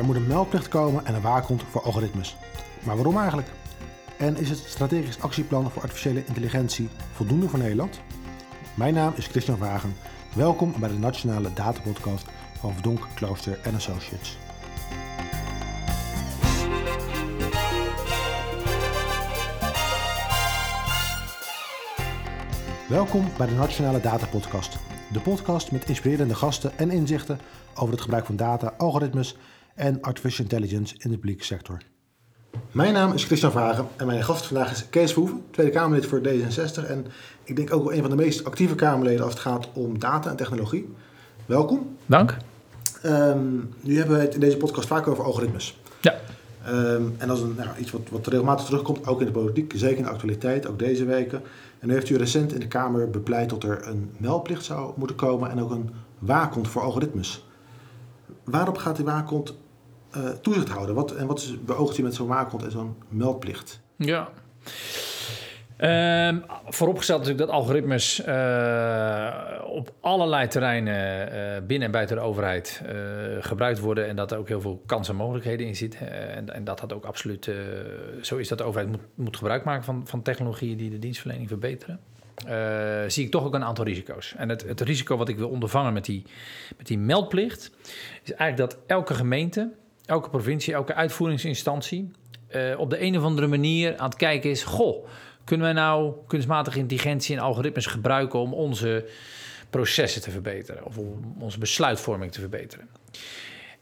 Er moet een meldplicht komen en een waakhond voor algoritmes. Maar waarom eigenlijk? En is het strategisch actieplan voor artificiële intelligentie voldoende voor Nederland? Mijn naam is Christian Wagen. Welkom bij de Nationale Datapodcast van Verdonk, Klooster Associates. Welkom bij de Nationale Data Podcast. De podcast met inspirerende gasten en inzichten over het gebruik van data, algoritmes en artificial intelligence in de publieke sector. Mijn naam is Christian Vragen en mijn gast vandaag is Kees Verhoeven, Tweede Kamerlid voor D66 en ik denk ook wel een van de meest actieve Kamerleden als het gaat om data en technologie. Welkom. Dank. Um, nu hebben we het in deze podcast vaak over algoritmes. Ja. Um, en dat is een, nou, iets wat, wat regelmatig terugkomt, ook in de politiek, zeker in de actualiteit, ook deze weken. En nu heeft u recent in de Kamer bepleit dat er een meldplicht zou moeten komen en ook een waakhond voor algoritmes. Waarop gaat die waakhond uh, toezicht houden? Wat, en wat is, beoogt u met zo'n waakhond en zo'n meldplicht? Ja. Um, vooropgesteld natuurlijk dat algoritmes uh, op allerlei terreinen uh, binnen en buiten de overheid gebruikt worden en dat er ook heel veel kansen en mogelijkheden in zitten. En, en, dat dat ook absoluut zo is dat de overheid moet, moet gebruik maken van, van technologieën die de dienstverlening verbeteren. zie ik toch ook een aantal risico's. En het, het risico wat ik wil ondervangen met die, met die meldplicht is eigenlijk dat elke gemeente, elke provincie, elke uitvoeringsinstantie op de een of andere manier aan het kijken is: goh kunnen wij nou kunstmatige intelligentie en algoritmes gebruiken om onze processen te verbeteren of om onze besluitvorming te verbeteren?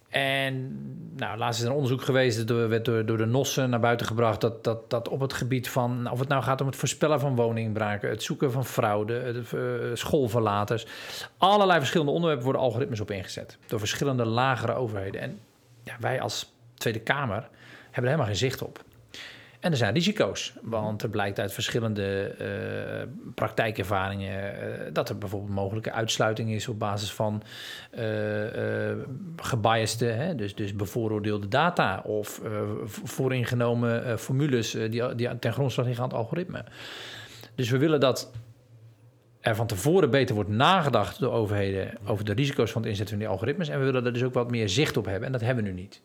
En nou, laatst is er een onderzoek geweest, dat werd door, door de NOSSen naar buiten gebracht, dat, dat, dat op het gebied van, of het nou gaat om het voorspellen van woningbranken, het zoeken van fraude, uh, schoolverlaters, allerlei verschillende onderwerpen worden algoritmes op ingezet door verschillende lagere overheden. En wij als Tweede Kamer hebben er helemaal geen zicht op. En er zijn risico's, want er blijkt uit verschillende uh, praktijkervaringen uh, dat er bijvoorbeeld mogelijke uitsluiting is op basis van uh, gebiasde, hè, dus, dus bevooroordeelde data of vooringenomen formules die, die ten grondslag liggen aan het algoritme. Dus we willen dat van tevoren beter wordt nagedacht door overheden over de risico's van het inzetten van die algoritmes. En we willen er dus ook wat meer zicht op hebben en dat hebben we nu niet.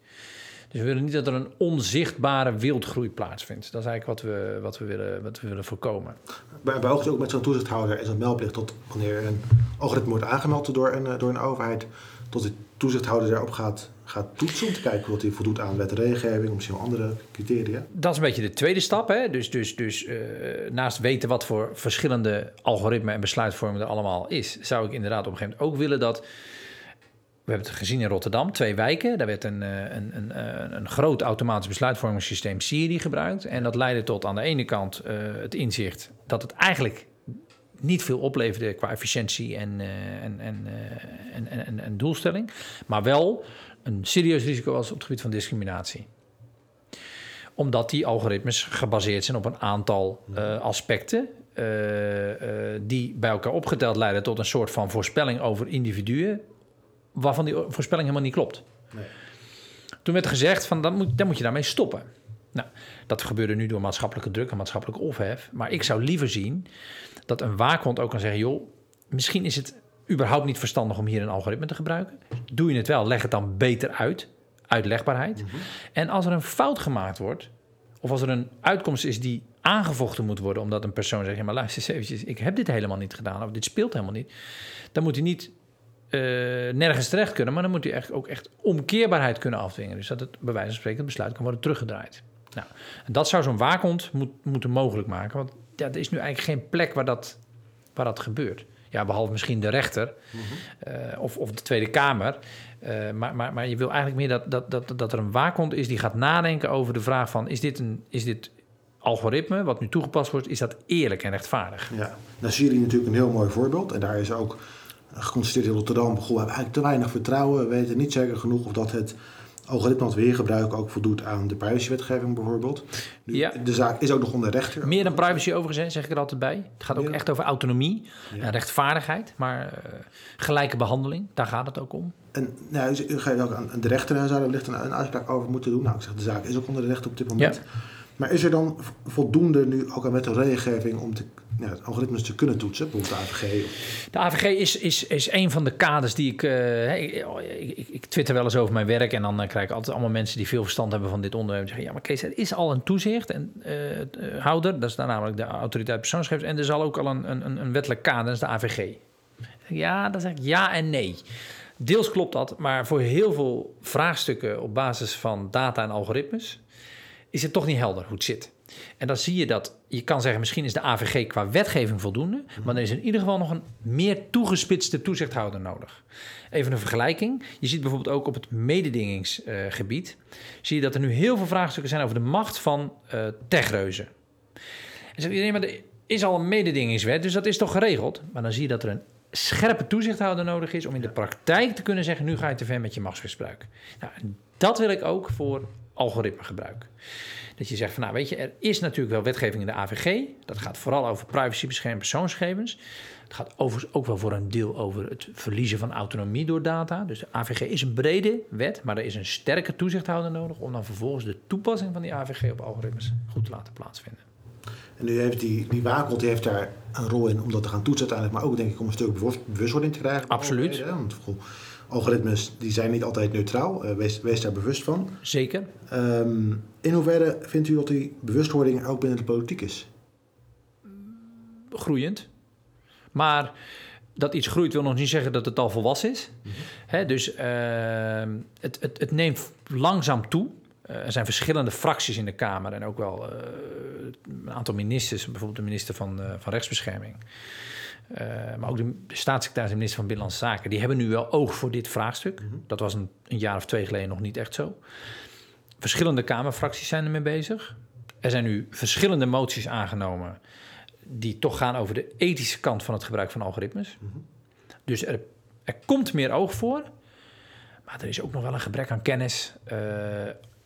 Dus we willen niet dat er een onzichtbare wildgroei plaatsvindt. Dat is eigenlijk wat we, wat we, willen, wat we willen voorkomen. Beoogt ook met zo'n toezichthouder en zo'n meldplicht tot wanneer een algoritme wordt aangemeld door een, door een overheid, tot de toezichthouder daarop gaat, gaat toetsen om te kijken of hij voldoet aan wet en regelgeving of misschien andere criteria? Dat is een beetje de tweede stap. Hè? Dus, dus, dus uh, naast weten wat voor verschillende algoritmen en besluitvorming er allemaal is, zou ik inderdaad op een gegeven moment ook willen dat we hebben het gezien in Rotterdam, twee wijken. Daar werd een, eh, een, een, eh, een groot automatisch besluitvormingssysteem Siri gebruikt. En dat leidde tot aan de ene kant uh, het inzicht dat het eigenlijk niet veel opleverde qua efficiëntie en, uh, en, en, en, en, en, doelstelling. Maar wel een serieus risico was op het gebied van discriminatie omdat die algoritmes gebaseerd zijn op een aantal uh, aspecten. Uh, uh, die bij elkaar opgeteld leiden tot een soort van voorspelling over individuen waarvan die voorspelling helemaal niet klopt. Nee. Toen werd gezegd van dan moet, dan moet je daarmee stoppen. Nou, dat gebeurde nu door maatschappelijke druk en maatschappelijke ophef. Maar ik zou liever zien dat een waakhond ook kan zeggen: joh, misschien is het überhaupt niet verstandig om hier een algoritme te gebruiken. Doe je het wel, leg het dan beter uit. Uitlegbaarheid. Mhm. En als er een fout gemaakt wordt, of als er een uitkomst is die aangevochten moet worden, omdat een persoon zegt: ja, maar luister eens eventjes, ik heb dit helemaal niet gedaan, of dit speelt helemaal niet. Dan moet hij niet uh, nergens terecht kunnen. Maar dan moet hij echt, ook echt omkeerbaarheid kunnen afdwingen. Dus dat het bij wijze van spreken het besluit kan worden teruggedraaid. Nou, en dat zou zo'n waakhond moet, moeten mogelijk maken. Want ja, er is nu eigenlijk geen plek waar dat, waar dat gebeurt. Ja, behalve misschien de rechter uh, of, of de Tweede Kamer. Uh, maar, maar, maar je wil eigenlijk meer dat, dat, dat, dat er een waakhond is die gaat nadenken over de vraag van... is dit, een, is dit algoritme wat nu toegepast wordt, is dat eerlijk en rechtvaardig? Ja, nou Siri natuurlijk een heel mooi voorbeeld. En daar is ook geconstateerd in Rotterdam, we hebben eigenlijk te weinig vertrouwen. We weten niet zeker genoeg of dat het algoritme we hier gebruiken ook voldoet aan de privacywetgeving bijvoorbeeld. Nu, ja. De zaak is ook nog onder rechter. Meer dan privacy overigens, zeg ik er altijd bij. Het gaat ook echt over autonomie en rechtvaardigheid, maar uh, gelijke behandeling, daar gaat het ook om. En nou, u geeft ook aan de rechter zou er licht een, een uitspraak over moeten doen. Nou, ik zeg, de zaak is ook onder de rechter op dit moment. Ja. Maar is er dan voldoende nu ook aan wet en regelgeving om te, ja, het algoritmes te kunnen toetsen? Bijvoorbeeld de AVG? De AVG is, is, is een van de kaders die ik, uh, ik, ik, ik, twitter wel eens over mijn werk en dan uh, krijg ik altijd allemaal mensen die veel verstand hebben van dit onderwerp. zeggen, ja, maar Kees, er is al een toezicht en uh, houder, dat is dan namelijk de autoriteit persoonsgegevens, en er zal ook al een, een, een wettelijk kader, dat is de AVG. Ja, dan zeg ik ja en nee. Deels klopt dat, maar voor heel veel vraagstukken op basis van data en algoritmes is het toch niet helder hoe het zit. En dan zie je dat, je kan zeggen, misschien is de AVG qua wetgeving voldoende, maar er is in ieder geval nog een meer toegespitste toezichthouder nodig. Even een vergelijking. Je ziet bijvoorbeeld ook op het mededingingsgebied, zie je dat er nu heel veel vraagstukken zijn over de macht van uh, techreuzen. En zegt iedereen, maar er is al een mededingingswet, dus dat is toch geregeld? Maar dan zie je dat er een scherpe toezichthouder nodig is om in de praktijk te kunnen zeggen: nu ga je te ver met je machtsmisbruik. Nou, dat wil ik ook voor algoritmegebruik. Dat je zegt van nou weet je, er is natuurlijk wel wetgeving in de AVG. Dat gaat vooral over privacybescherming persoonsgegevens. Het gaat overigens ook wel voor een deel over het verliezen van autonomie door data. Dus de AVG is een brede wet, maar er is een sterke toezichthouder nodig om dan vervolgens de toepassing van die AVG op algoritmes goed te laten plaatsvinden. En nu heeft die, die die heeft daar een rol in om dat te gaan toetsen uiteindelijk, maar ook denk ik om een stuk bewustwording te krijgen. Absoluut. Hè? Want algoritmes die zijn niet altijd neutraal. Uh, wees, wees, daar bewust van. Zeker. Um, in hoeverre vindt u dat die bewustwording ook binnen de politiek is? Groeiend. Maar dat iets groeit wil nog niet zeggen dat het al volwassen is. Mm dus uh, het, het, het neemt langzaam toe. Uh, er zijn verschillende fracties in de Kamer en ook wel uh, een aantal ministers, bijvoorbeeld de minister van, uh, van Rechtsbescherming. maar ook de, de, staatssecretaris en minister van Binnenlandse Zaken, die hebben nu wel oog voor dit vraagstuk. Mm -hmm. Dat was een, een, jaar of twee geleden nog niet echt zo. Verschillende Kamerfracties zijn ermee bezig. Er zijn nu verschillende moties aangenomen die toch gaan over de ethische kant van het gebruik van algoritmes. Mm -hmm. Dus er, er komt meer oog voor. Maar er is ook nog wel een gebrek aan kennis. Uh,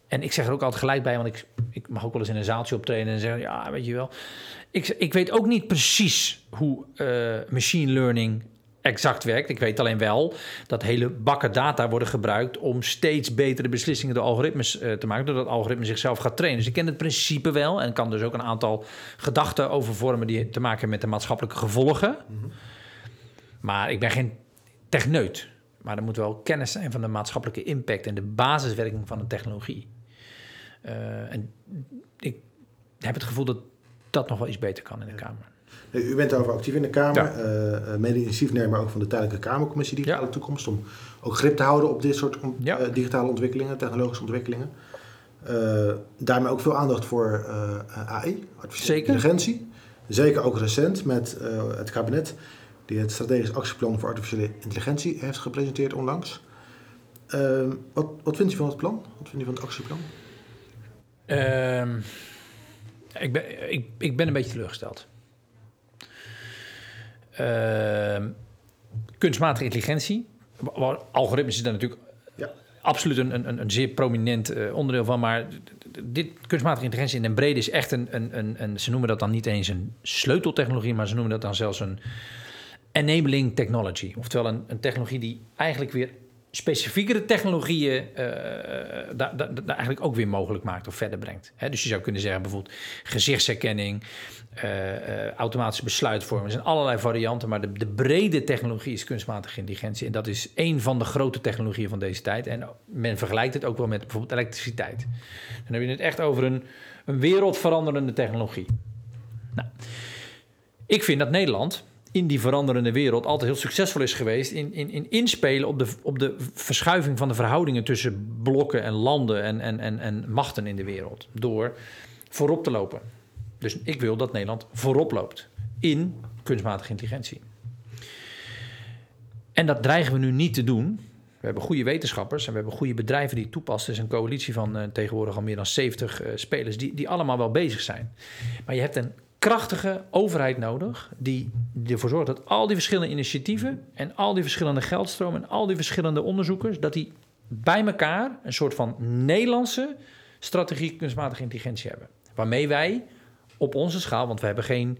en ik zeg er ook altijd gelijk bij, want ik, ik mag ook wel eens in een zaaltje optreden en zeggen: Ja, weet je wel. Ik, ik weet ook niet precies hoe uh, machine learning exact werkt. Ik weet alleen wel dat hele bakken data worden gebruikt om steeds betere beslissingen door algoritmes uh, te maken, doordat het algoritme zichzelf gaat trainen. Dus ik ken het principe wel en kan dus ook een aantal gedachten over vormen die te maken hebben met de maatschappelijke gevolgen. Mm -hmm. Maar ik ben geen techneut. Maar er moet wel kennis zijn van de maatschappelijke impact en de basiswerking van de technologie. Uh, en ik heb het gevoel dat dat nog wel iets beter kan in de Kamer. U bent daarover actief in de Kamer, ja. uh, mede initiatiefnemer ook van de tijdelijke Kamercommissie Digitale ja. Toekomst, om ook grip te houden op dit soort ja. uh, digitale ontwikkelingen, technologische ontwikkelingen. Uh, daarmee ook veel aandacht voor AI, artificiële intelligentie. Zeker ook recent met het kabinet, die het strategisch actieplan voor artificiële intelligentie heeft gepresenteerd onlangs. wat, wat vindt u van het plan? Wat vindt u van het actieplan? Uh, ik, ben, ik, ik ben een beetje teleurgesteld. Uh, kunstmatige intelligentie. Algoritmes is daar natuurlijk ja. absoluut een, een, een zeer prominent uh, onderdeel van. Maar dit kunstmatige intelligentie in den brede is echt een, een, een, een... Ze noemen dat dan niet eens een sleuteltechnologie... maar ze noemen dat dan zelfs een enabling technology. Oftewel een, een technologie die eigenlijk weer specifiekere technologieën uh, daar da, eigenlijk ook weer mogelijk maakt of verder brengt. Dus je zou kunnen zeggen bijvoorbeeld gezichtsherkenning, uh, uh, automatische besluitvorming. Er zijn allerlei varianten, maar de, de, brede technologie is kunstmatige intelligentie. En dat is een van de grote technologieën van deze tijd. En men vergelijkt het ook wel met bijvoorbeeld elektriciteit. Dan heb je het echt over een, een wereldveranderende technologie. Nou, ik vind dat Nederland in die veranderende wereld altijd heel succesvol is geweest in, in, in inspelen op de, op de verschuiving van de verhoudingen tussen blokken en landen en, en, en, en machten in de wereld. Door voorop te lopen. Dus ik wil dat Nederland voorop loopt in kunstmatige intelligentie. En dat dreigen we nu niet te doen. We hebben goede wetenschappers en we hebben goede bedrijven die toepassen. Er is een coalitie van uh, tegenwoordig al meer dan 70 uh, spelers die, die allemaal wel bezig zijn. Maar je hebt een krachtige overheid nodig die ervoor zorgt dat al die verschillende initiatieven en al die verschillende geldstromen en al die verschillende onderzoekers, dat die bij elkaar een soort van Nederlandse strategie kunstmatige intelligentie hebben. Waarmee wij op onze schaal, want we hebben geen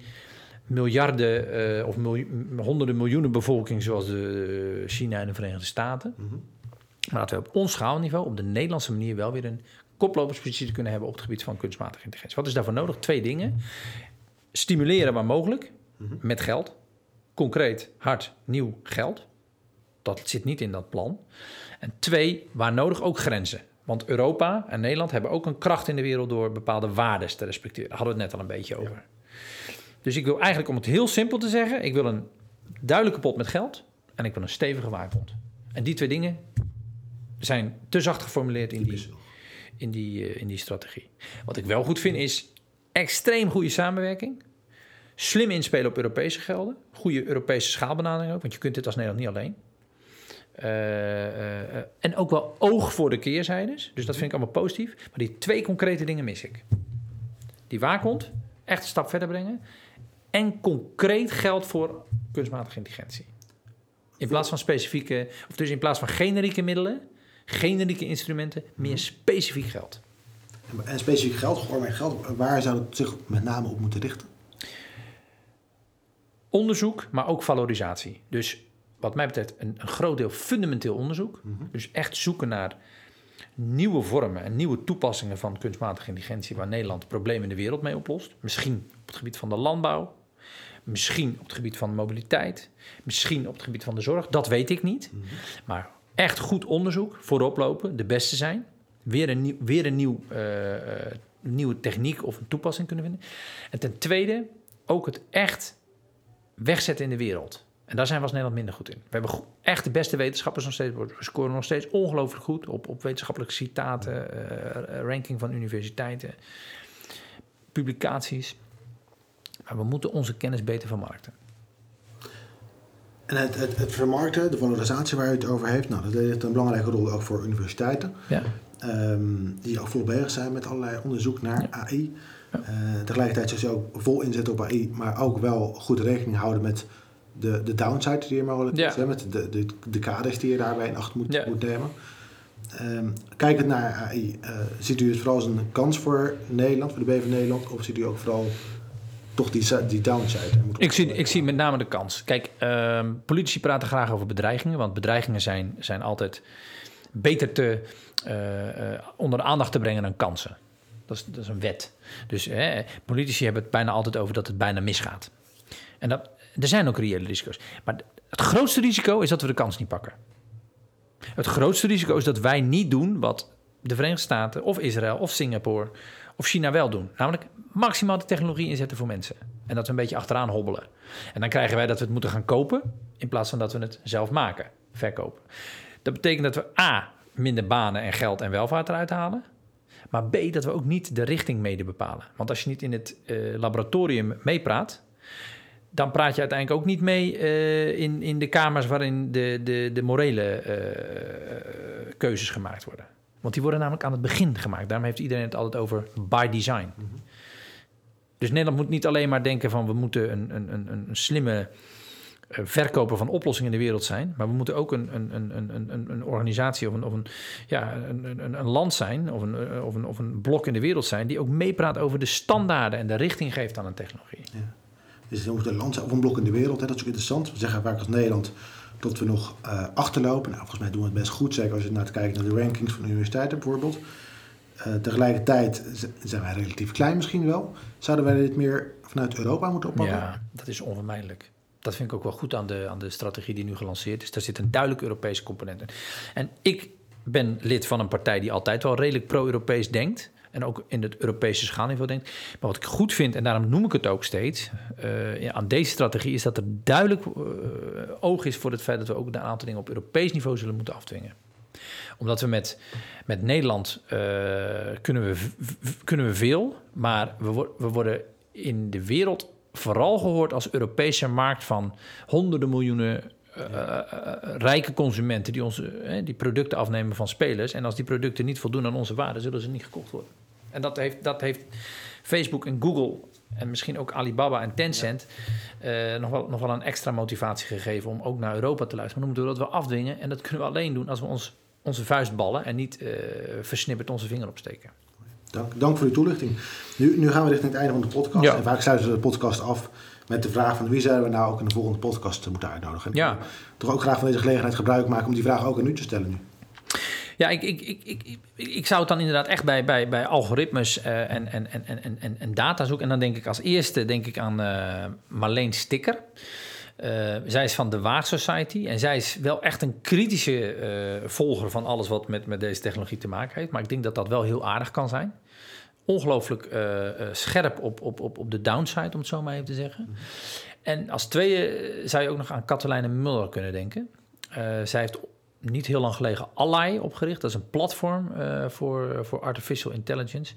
miljarden uh, of miljoen, honderden miljoenen bevolking zoals de China en de Verenigde Staten. Mm -hmm. Maar dat we op ons schaalniveau op de Nederlandse manier wel weer een koploperspositie kunnen hebben op het gebied van kunstmatige intelligentie. Wat is daarvoor nodig? Twee dingen. Stimuleren waar mogelijk, met geld. Concreet, hard, nieuw geld. Dat zit niet in dat plan. En twee, waar nodig ook grenzen. Want Europa en Nederland hebben ook een kracht in de wereld door bepaalde waarden te respecteren. Daar hadden we het net al een beetje over. Dus ik wil eigenlijk, om het heel simpel te zeggen, ik wil een duidelijke pot met geld en ik wil een stevige waakhond. En die twee dingen zijn te zacht geformuleerd in die, in die, uh, in die strategie. Wat ik wel goed vind is extreem goede samenwerking. Slim inspelen op Europese gelden. Goede Europese schaalbenadering ook, want je kunt dit als Nederland niet alleen. Uh, uh, en ook wel oog voor de keerzijdes. Dus dat vind ik allemaal positief. Maar die twee concrete dingen mis ik. Die waakhond, echt een stap verder brengen. En concreet geld voor kunstmatige intelligentie. In plaats van specifieke, of dus in plaats van generieke middelen, generieke instrumenten, meer specifiek geld. En specifiek geld, geld, waar zou het zich met name op moeten richten? Onderzoek, maar ook valorisatie. Dus wat mij betreft een, een groot deel fundamenteel onderzoek. Mm -hmm. Dus echt zoeken naar nieuwe vormen en nieuwe toepassingen van kunstmatige intelligentie waar Nederland problemen in de wereld mee oplost. Misschien op het gebied van de landbouw, misschien op het gebied van mobiliteit, misschien op het gebied van de zorg. Dat weet ik niet. Mm -hmm. Maar echt goed onderzoek, voorop lopen, de beste zijn. Weer een, nieuw, weer een nieuw, uh, uh, nieuwe techniek of een toepassing kunnen vinden. En ten tweede ook het echt wegzetten in de wereld. En daar zijn we als Nederland minder goed in. We hebben echt de beste wetenschappers nog steeds. We scoren nog steeds ongelooflijk goed op, op wetenschappelijke citaten, uh, ranking van universiteiten, publicaties. Maar we moeten onze kennis beter vermarkten. En het, het, het vermarkten, de valorisatie waar u het over heeft, nou, dat heeft een belangrijke rol ook voor universiteiten. Ja. Um, die ook volop bezig zijn met allerlei onderzoek naar ja. AI. Ja. Uh, tegelijkertijd zullen ze ook vol inzetten op AI, maar ook wel goed rekening houden met de, de downside die er mogelijk Ja. is. Hè, met de, de, de kaders die je daarbij in acht moet, moet nemen. Ehm, kijkend naar AI, eh, ziet u het vooral als een kans voor Nederland, voor de BV Nederland, of ziet u ook vooral toch die, die downside? Moet Ik zie, ik zie met name de kans. Kijk, ehm, politici praten graag over bedreigingen, want bedreigingen zijn, zijn altijd beter te, eh, eh, onder de aandacht te brengen dan kansen. Dat is, dat is een wet. Dus politici hebben het bijna altijd over dat het bijna misgaat. En dat, er zijn ook reële risico's. Maar het grootste risico is dat we de kans niet pakken. Het grootste risico is dat wij niet doen wat de Verenigde Staten of Israël of Singapore of China wel doen. Namelijk maximaal de technologie inzetten voor mensen. En dat we een beetje achteraan hobbelen. En dan krijgen wij dat we het moeten gaan kopen in plaats van dat we het zelf maken, verkopen. Dat betekent dat we A, minder banen en geld en welvaart eruit halen. Maar B, dat we ook niet de richting mede bepalen. Want als je niet in het eh, laboratorium meepraat, dan praat je uiteindelijk ook niet mee eh, in, in de kamers waarin de, de, de morele eh, keuzes gemaakt worden. Want die worden namelijk aan het begin gemaakt. Daarom heeft iedereen het altijd over by design. Dus Nederland moet niet alleen maar denken van we moeten een, een, een, een slimme verkoper van oplossingen in de wereld zijn. Maar we moeten ook een, een, een, een, een, organisatie of, een, of een, ja, een, een, een land zijn of een, eh, of, een, of een blok in de wereld zijn die ook meepraat over de standaarden en de richting geeft aan een technologie. Dus we moeten een land zijn of een blok in de wereld. Hè, dat is ook interessant. We zeggen vaak als Nederland dat we nog eh, achterlopen. Nou, volgens mij doen we het best goed. Zeker als je naar het kijken naar de rankings van universiteiten bijvoorbeeld. Eh, tegelijkertijd zijn wij relatief klein misschien wel. Zouden wij dit meer vanuit Europa moeten oppakken? Ja, dat is onvermijdelijk. Dat vind ik ook wel goed aan de, aan de strategie die nu gelanceerd is. Daar zit een duidelijk Europese component in. En ik ben lid van een partij die altijd wel redelijk pro-Europees denkt. En ook in het Europese schaalniveau denkt. Maar wat ik goed vind, en daarom noem ik het ook steeds, eh, aan deze strategie, is dat er duidelijk eh, oog is voor het feit dat we ook een aantal dingen op Europees niveau zullen moeten afdwingen. Omdat we met, met Nederland eh, kunnen, we, kunnen we veel, maar we, we worden in de wereld vooral gehoord als Europese markt van honderden miljoenen eh, eh, eh, rijke consumenten die, onze, die producten afnemen van spelers. En als die producten niet voldoen aan onze waarden, zullen ze niet gekocht worden. En dat heeft, dat heeft Facebook en Google en misschien ook Alibaba en Tencent nog, wel, nog wel een extra motivatie gegeven om ook naar Europa te luisteren. Maar dan moeten we dat wel afdwingen. En dat kunnen we alleen doen als we ons, onze vuist ballen en niet versnipperd onze vinger opsteken. Dank, dank voor uw toelichting. Nu, nu gaan we richting het einde van de podcast. Ja. En vaak sluiten we de podcast af met de vraag van wie zouden we nou ook in de volgende podcast moeten uitnodigen. En Ja. toch ook graag van deze gelegenheid gebruik maken om die vraag ook aan u te stellen nu. Ja, ik, ik, ik, ik, ik zou het dan inderdaad echt bij, bij, bij algoritmes uh, en, en, en, en, en, en data zoeken. En dan denk ik als eerste denk ik aan uh, Marleen Sticker. Uh, zij is van de Waag Society en zij is wel echt een kritische uh, volger van alles wat met, met deze technologie te maken heeft. Maar ik denk dat dat wel heel aardig kan zijn. Ongelooflijk uh, scherp op, op, op, op de downside, om het zo maar even te zeggen. Mm -hmm. En als tweede zou je ook nog aan Katelijne Muller kunnen denken. zij heeft niet heel lang geleden Ally opgericht. Dat is een platform uh, voor, voor artificial intelligence.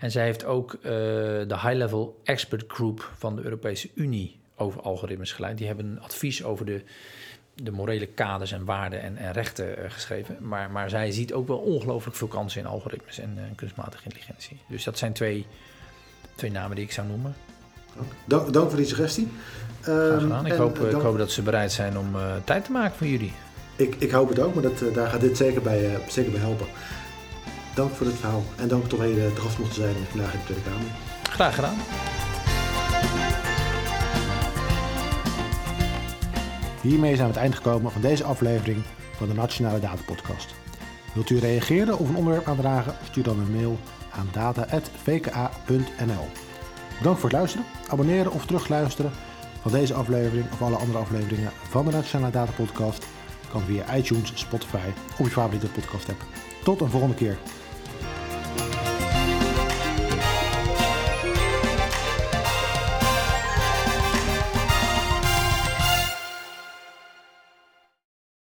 En zij heeft ook uh, de High Level Expert Group van de Europese Unie over algoritmes geleid. Die hebben een advies over de, de morele kaders en waarden en, en rechten uh, geschreven. Maar, maar zij ziet ook wel ongelooflijk veel kansen in algoritmes en kunstmatige intelligentie. Dus dat zijn twee, twee namen die ik zou noemen. Dank, dank voor die suggestie. Um, ik, hoop, ik hoop dat ze bereid zijn om tijd te maken voor jullie. Ik, ik hoop het ook, maar dat, daar gaat dit zeker bij, zeker bij helpen. Dank voor dit verhaal en dank toch dat je te gast mocht zijn vandaag in de Tweede Kamer. Graag gedaan. Hiermee zijn we aan het eind gekomen van deze aflevering van de Nationale Data Podcast. Wilt u reageren of een onderwerp aandragen? Stuur dan een mail aan data.vka.nl. Bedankt voor het luisteren, abonneren of terugluisteren van deze aflevering of alle andere afleveringen van de Nationale Data Podcast kan via iTunes, Spotify of je favoriete podcast app. Tot een volgende keer.